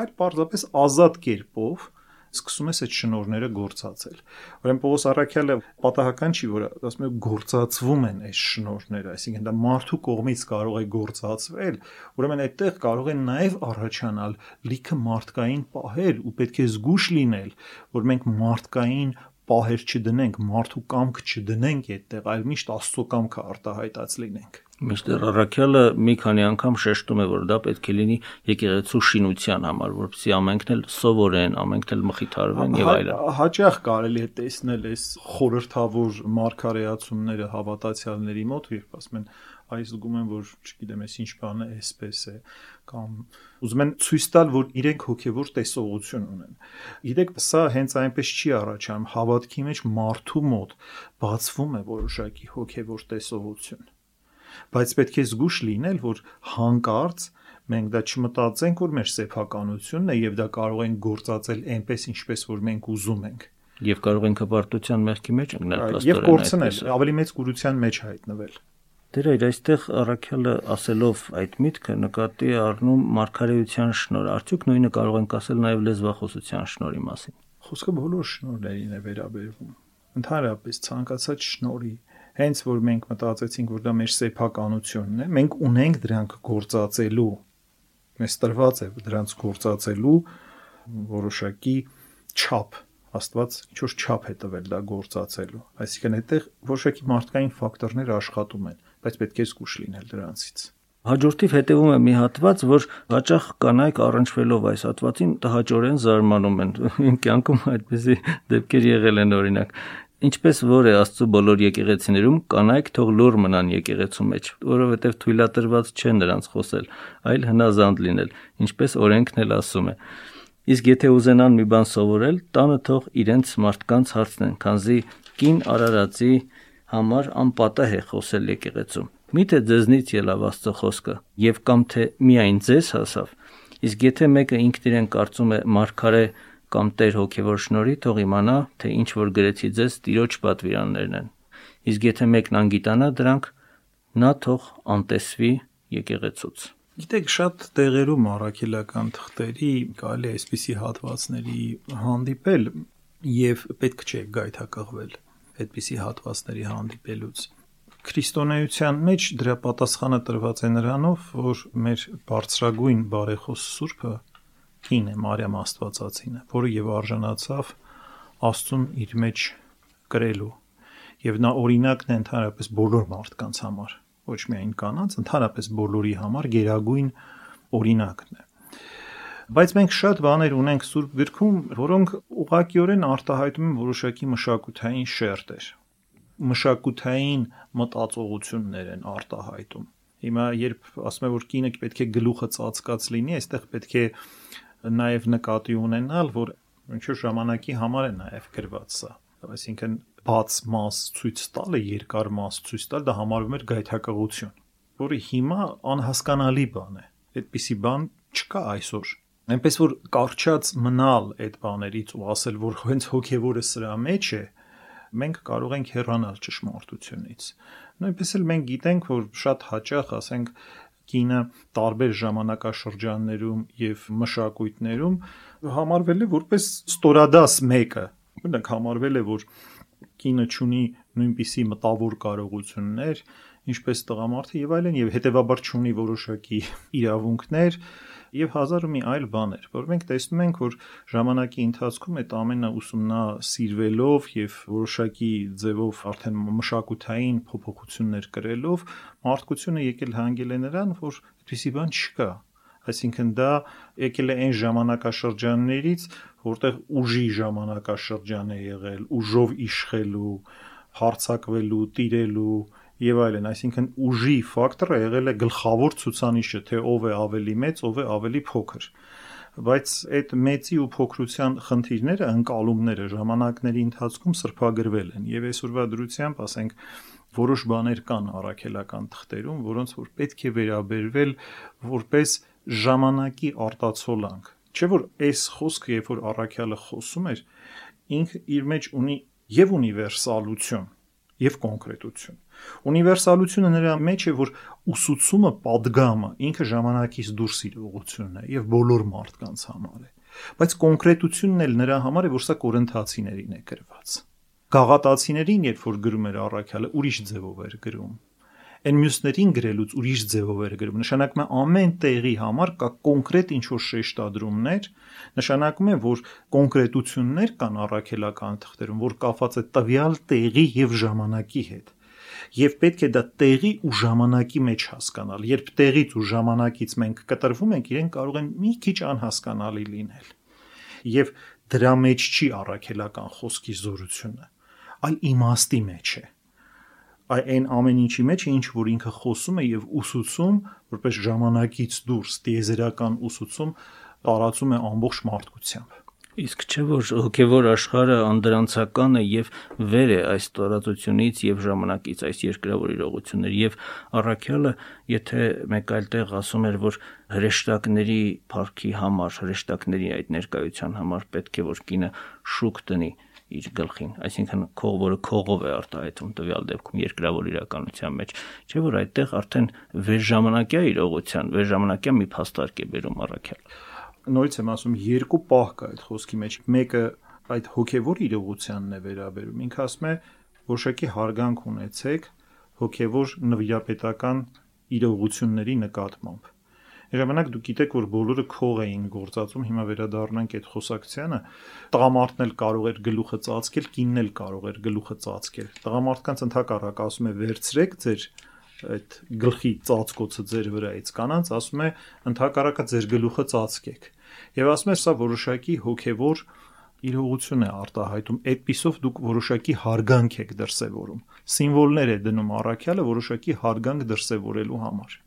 այլ պարզապես ազատ կերպով սկսում ես այդ շնորները գործածել։ Ուրեմն Պողոս Արաքյալը պատահական չի, որ ասում է գործածվում են այս շնորները, այսինքն դա մարդու կողմից կարող է գործածվել, ուրեմն այդտեղ կարող են նաև առաջանալ լիքը մարդկային պահեր ու պետք է զգուշ լինել, որ մենք մարդկային պահեր չդնենք, մարդու կամք չդնենք այդտեղ, այլ միշտ Աստծո կամքը արտահայտած լինենք։ Միշտեր Առաքյալը մի քանի անգամ շեշտում է, որ դա պետք է լինի եկեղեցու շինության համար, որպեսզի ամենքն էլ սովորեն, ամենքն էլ մխիթարվեն եւ այլն։ Հաճախ կարելի է տեսնել այս խորհրդավոր մարգարեացումները հավատացյալների մոտ, երբ ասում են այս զգում են, որ չգիտեմ, այս ինչ բան է, այսպես է, կամ ուզում են ցույց տալ, որ իրենք հոգևոր տեսողություն ունեն։ Գիտեք, սա հենց այնպես չի առաջանում, հավատքի մեջ մարդու մոտ բացվում է որոշակի հոգևոր տեսողություն բայց պետք է զգուշ լինել, որ հանկարծ մենք դա չմտածենք, որ մեր սեփականությունն է եւ դա կարող են գործածել այնպես, ինչպես որ մենք ուզում ենք։ Եվ կարող ենք հպարտության մեղքի մեջ ընկնել պլաստորեն։ Եվ կորցնել, ավելի մեծ կուրության մեջ հայտնվել։ Դեր այդ այստեղ առաքյալը ասելով այդ միտքը նկատի առնում մարգարեության շնոր։ Արդյոք նույնը կարող ենք ասել նաև լեզվախոսության շնորի մասին։ Խոսքը բոլոր շնորհներին է վերաբերվում։ Ընդհանրապես ցանկացած շնորի հենց որ մենք մտածեցինք, որ դա մեր սեփականությունն է, մենք ունենք դրանք գործածելու։ Մեզ տրված է դրանց գործածելու որոշակի չափ Աստված ինչ որ չափ է տվել դա գործածելու։ Այսինքն այդտեղ որոշակի մարդկային ֆակտորներ աշխատում են, բայց պետք է զգուշ լինել դրանցից։ Հաջորդիվ հետևում է մի հատված, որ հաճախ կանայք առնչվելով այս հատվածին տհաճորեն զարմանում են։ Իմ կյանքում այդպեսի դեպքեր եղել են օրինակ։ Ինչպես որ է Աստծո բոլոր եկեղեցիներում կանայք թող լուր մնան եկեղեցու մեջ, որովհետև թույլատրված չէ նրանց խոսել, այլ հնազանդ լինել, ինչպես օրենքն էլ ասում է։ Իսկ եթե ուզենան մի բան սովորել, տանը թող իրենց մարդկանց հարցնեն, քանզի կին արարածի համար անպատահ է խոսել եկեղեցում։ Միթե ձեզնից ելավ Աստծո խոսքը, եւ կամ թե միայն ձեզ հասավ։ Իսկ եթե մեկը ինքն իրեն կարծում է մարգարե կամ Տեր հոգևոր շնորհի թող իմանա, թե ինչ որ գրեցի ձեզ Տիրոջ պատվիրաններն են։ Իսկ եթե մեկն անգիտանա դրանք, նա թող անտեսվի եկեղեցուց։ Գիտեք, շատ տեղերում առաքելական թղթերի կարելի է այսպիսի հատվածների հանդիպել եւ պետք չէ գայթակղվել այդպիսի հատվածների հանդիպելուց քրիստոնեության մեջ դրա պատասխանը տրված է նրանով, որ մեր բարձրագույն բարեխոս Սուրբը կին է Մարիամ Աստվածածինը, որը եւ արժանացավ Աստծուն իր մեջ կրելու։ Եվ նա օրինակն է ընդհանրապես բոլոր մարդկանց համար, ոչ միայն կանանց, ընդհանրապես բոլորի համար գերագույն օրինակն է։ Բայց մենք շատ բաներ ունենք Սուրբ գրքում, որոնք ուղղակիորեն արտահայտում են որոշակի մշակութային շերտեր, մշակութային մտածողություններ են արտահայտում Հիմա երբ ասում եմ որ կինը պետք է գլուխը ծածկած լինի, այստեղ պետք է նաև նկատի ունենալ, որ ինչ-որ ժամանակի համար է նաև գրված սա։ Այսինքն բաց մաս ցույց տալը, երկար մաս ցույց տալ, դա համարվում էր գայթակղություն, որը հիմա անհասկանալի բան է։ Այդպիսի բան չկա այսօր այնպես որ կարճած մնալ այդ բաներից ու ասել որ հենց հոգևորը սրա մեջ է մենք կարող ենք հեռանալ ճշմարտությունից նույնպես էլ մենք գիտենք որ շատ հաճախ ասենք կինը տարբեր ժամանակաշրջաններում եւ մշակույթներում համարվել է որպես ստորադաս մեկը օրինակ համարվել է որ կինը ունի նույնպիսի մտավոր կարողություններ ինչպես տղամարդը եւ այլն եւ հետեւաբար ունի որոշակի իրավունքներ եւ հազար ու մի այլ բաներ, որ մենք տեսնում ենք, որ ժամանակի ընթացքում այդ ամենը ուսումնասիրվելով եւ որոշակի ձևով արդեն մշակութային փոփոխություններ կրելով մարդկությունը եկել հանգել է նրան, որ այդպիսի բան չկա այսինքն դա եկել է այն ժամանակաշրջաններից, որտեղ ուժի ժամանակաշրջան է եղել, ուժով իշխելու, հարցակվելու, տիրելու, եւ այլն, այսինքն ուժի ֆակտորը եղել է գլխավոր ցուցանիշը, թե ով է ավելի մեծ, ով է ավելի փոքր բայց այդ մեծի ու փոքրության խնդիրները, ընկալումները ժամանակների ընթացքում սրբագրվել են եւ այսօրվա դրությամբ, ասենք, որոշ բաներ կան առաքելական թղթերում, որոնց որ պետք է վերաբերվել որպես ժամանակի արտացոլանք։ Չէ որ այս խոսքը, երբ որ առաքյալը խոսում էր, ինքը իր մեջ ունի եւ ունիվերսալություն, եւ կոնկրետություն։ Ունիվերսալությունը նրա մեջ է, որ ուսուցումը падգամը ինքը ժամանակից դուրս իր ուղությունն է եւ բոլոր մարդկանց համար է։ Բայց կոնկրետությունն էլ նրա համար է, որ սա կորընթացիներին է գրված։ Գաղատացիներին, երբ որ գրում էր առաքյալը, ուրիշ ձևով էր գրում այն մյուսներին գրելուց ուրիշ ձևով էր գրում։ Նշանակում է ամեն տեղի համար կա կոնկրետ ինչ որ շեշտադրումներ, նշանակում է, որ կոնկրետություններ կան առաքելական թղթերում, որ կապված է տվյալ տեղի եւ ժամանակի հետ եւ պետք է դա տեղի ու ժամանակի մեջ հասկանալ։ Երբ տեղից ու ժամանակից մենք կտրվում ենք, իրեն կարող են մի քիչ անհասկանալի լինել։ Եվ դրա մեջ չի առաքելական խոսքի զորությունը, այլ իմաստի մեջ է այն ամեն ինչի մեջ ինչ որ ինքը խոսում է եւ ուսուցում որպես ժամանակից դուրս դիեզերական ուսուցում տարածում է ամբողջ մարդկությամբ Իսկ չէ որ հոգևոր աշխարհը անդրանցական է եւ վեր է այս տարածությունից եւ ժամանակից այս երկրավոր իրողություններ եւ առաքյալը եթե մեկ այլ տեղ ասում էր որ հրեշտակների парքի համար հրեշտակների այդ ներկայության համար պետք է որ կինը շուկ տնի իր գլխին, այսինքն քող, որը քողով է արտահայտվում տվյալ դեպքում երկրավոր իրականության մեջ, չէ՞ որ այդտեղ արդեն վերժամանակյա իրողության, վերժամանակյա մի փաստարկ է բերում առաքյալ։ Նորից եմ ասում, երկու պահ կա այդ խոսքի մեջ։ Մեկը այդ հոգևոր իրողությանն է վերաբերում։ Ինքը ասում է, որոշակի հարգանք ունեցեք հոգևոր նվիրապետական իրողությունների նկատմամբ Ժամանակ դուք գիտեք, որ բոլորը քող էին գործածում, հիմա վերադառնանք այդ խոսակցությանը։ Տղամարդն էլ կարող էր գլուխը ծածկել, կինն էլ կարող էր գլուխը ծածկել։ Տղամարդկանց ընդհակառակ ասում է վերցրեք ձեր այդ գլխի ծածկոցը ձեր վրայից կանանց ասում է ընդհակառակը ձեր գլուխը ծածկեք եւ ասում է սա որոշակի հոգեվոր իրողություն է արտահայտում այդпիսով դուք որոշակի հարգանք եք դրսևորում սիմվոլներ է դնում առաքյալը որոշակի հարգանք դրսևորելու համար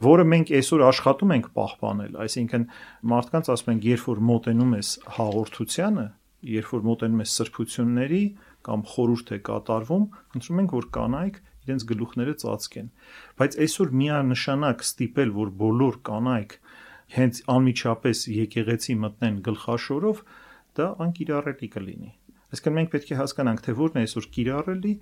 որը մենք այսօր աշխատում ենք պահպանել, այսինքն մարդկանց ասում ենք, երբ որ մոտենում ես հաղորդությանը, երբ որ մոտենում ես սրբությունների կամ խորուրդ է կատարվում, խնդրում ենք, որ կանայք իրենց գլուխները ծածկեն։ Բայց այսօր միանշանակ ստիպել, որ բոլոր կանայք հենց անմիջապես եկեղեցի մտնեն գլխաշորով, դա անկիրառելի կլինի։ Այսինքն մենք պետք է հասկանանք, թե որն է այսօր կիրառելի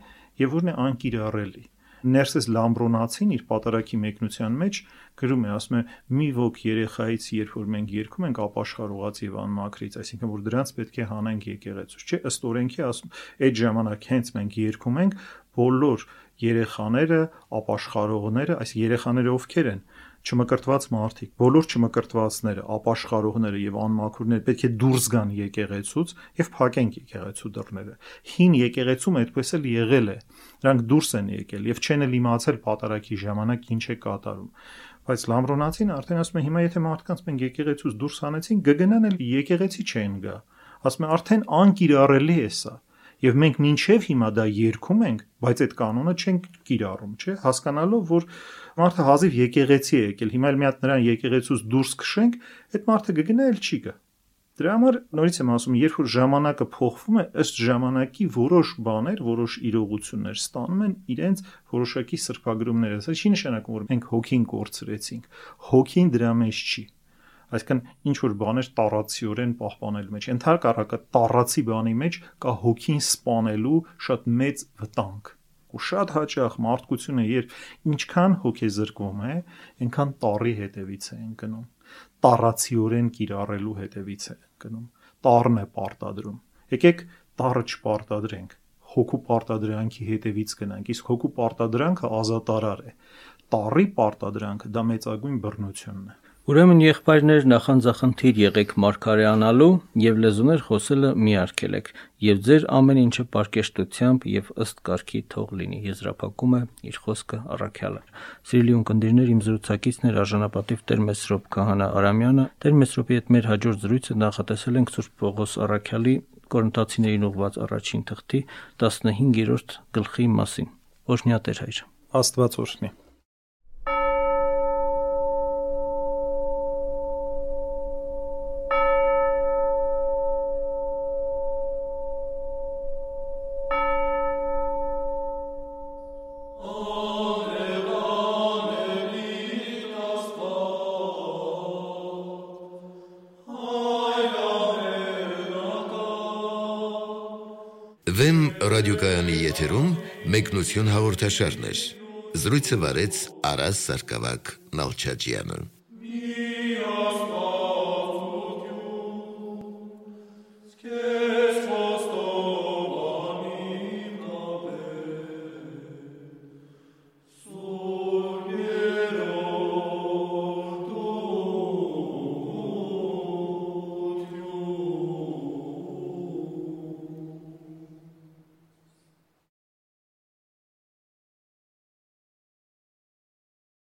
եւ որն է անկիրառելի Ներսես Լամբրոնացին իր պատարակի մեկնության մեջ գրում է, ասում է՝ մի ոգ երեխայից, երբ որ մենք երգում ենք ապաշխարողած եւ անմաքրից, այսինքն որ դրանց պետք է հանենք եկեղեցուց, չէ՞, ըստ օրենքի ասում, այդ ժամանակ հենց մենք երգում ենք բոլոր երեխաները, ապաշխարողները, այս երեխաները ովքեր են, չմկրտված մարդիկ, բոլոր չմկրտվածները, ապաշխարողները եւ անմաքուրները պետք է դուրս գան եկեղեցուց եւ փակեն եկեղեցու դռները։ Հին եկեղեցում այդպես էլ եղել է։ Նրանք դուրս են եկել եւ չեն էլ իմացել պատարակի ժամանակ ինչ է կատարում։ Բայց Լամրոնացին արդեն ասում է հիմա եթե մարդկանց մենք եկեղեցուց դուրս հանեցին, կգնան էլ եկեղեցի չեն գա։ Ասում է արդեն անկիրառելի է սա։ Եվ մենք մինչև հիմա դա երգում ենք, բայց այդ կանոնը չենք կիրառում, չէ՞, հասկանալով, որ մարդը հազիվ եկեղեցի է եկել, հիմա էլ մի հատ նրան եկեղեցուց դուրս քշենք, այդ մարդը կգնա էլ չի գա։ Դրա համար նորից եմ ասում, երբ որ ժամանակը փոխվում է, ըստ ժամանակի որոշ բաներ, որոշ իրողություններ ստանում են իրենց որոշակի սրբագրումները։ Սա չի նշանակում, որ մենք հոգին կորցրեցինք։ Հոգին դրա մեջ չի այսինքն ինչ որ բաներ տարածիորեն պահպանելու մեջ ընդհանրակ առակը տարածի բանի մեջ կա հոգին սպանելու շատ մեծ վտանգ ու շատ հաճախ մարդկությունը երբ ինչքան հոգեզրկվում է այնքան տարի հետևից է ընկնում տարածիորեն կիրառելու հետևից է գնում տարն է պարտադրում եկեք տարը չպարտադրենք հոգու պարտադրանքի հետևից գնանք իսկ հոգու պարտադրանքը ազատ արար է տարի պարտադրանքը դա մեծագույն բռնությունն է Ուրեմն եղբայրներ նախանձախնդիր եղեք մարգարեանալու եւ լեզուներ խոսելը միարկելեք եւ ձեր ամեն ինչը պարկեշտությամբ եւ ըստ կարգի թող լինի եզրափակում է իր խոսքը առաքյալը Սիրելի ունկնդիրներ իմ զրուցակիցն էր արժանապատիվ Տեր Մեսրոպ Քահանա Արամյանը Տեր Մեսրոպի հետ մեր հաջորդ զրույցը նախատեսել ենք Սուրբ Պողոս Առաքյալի Կորինթացիներին ուղված առաջին թղթի 15-րդ գլխի մասին Օրհնյա Տեր հայր Աստված օրհնի եթերում մեկնություն հաղորդաշարներ։ Զրույցը վարեց Արաս Սարգսակյան Նալչաջյանը։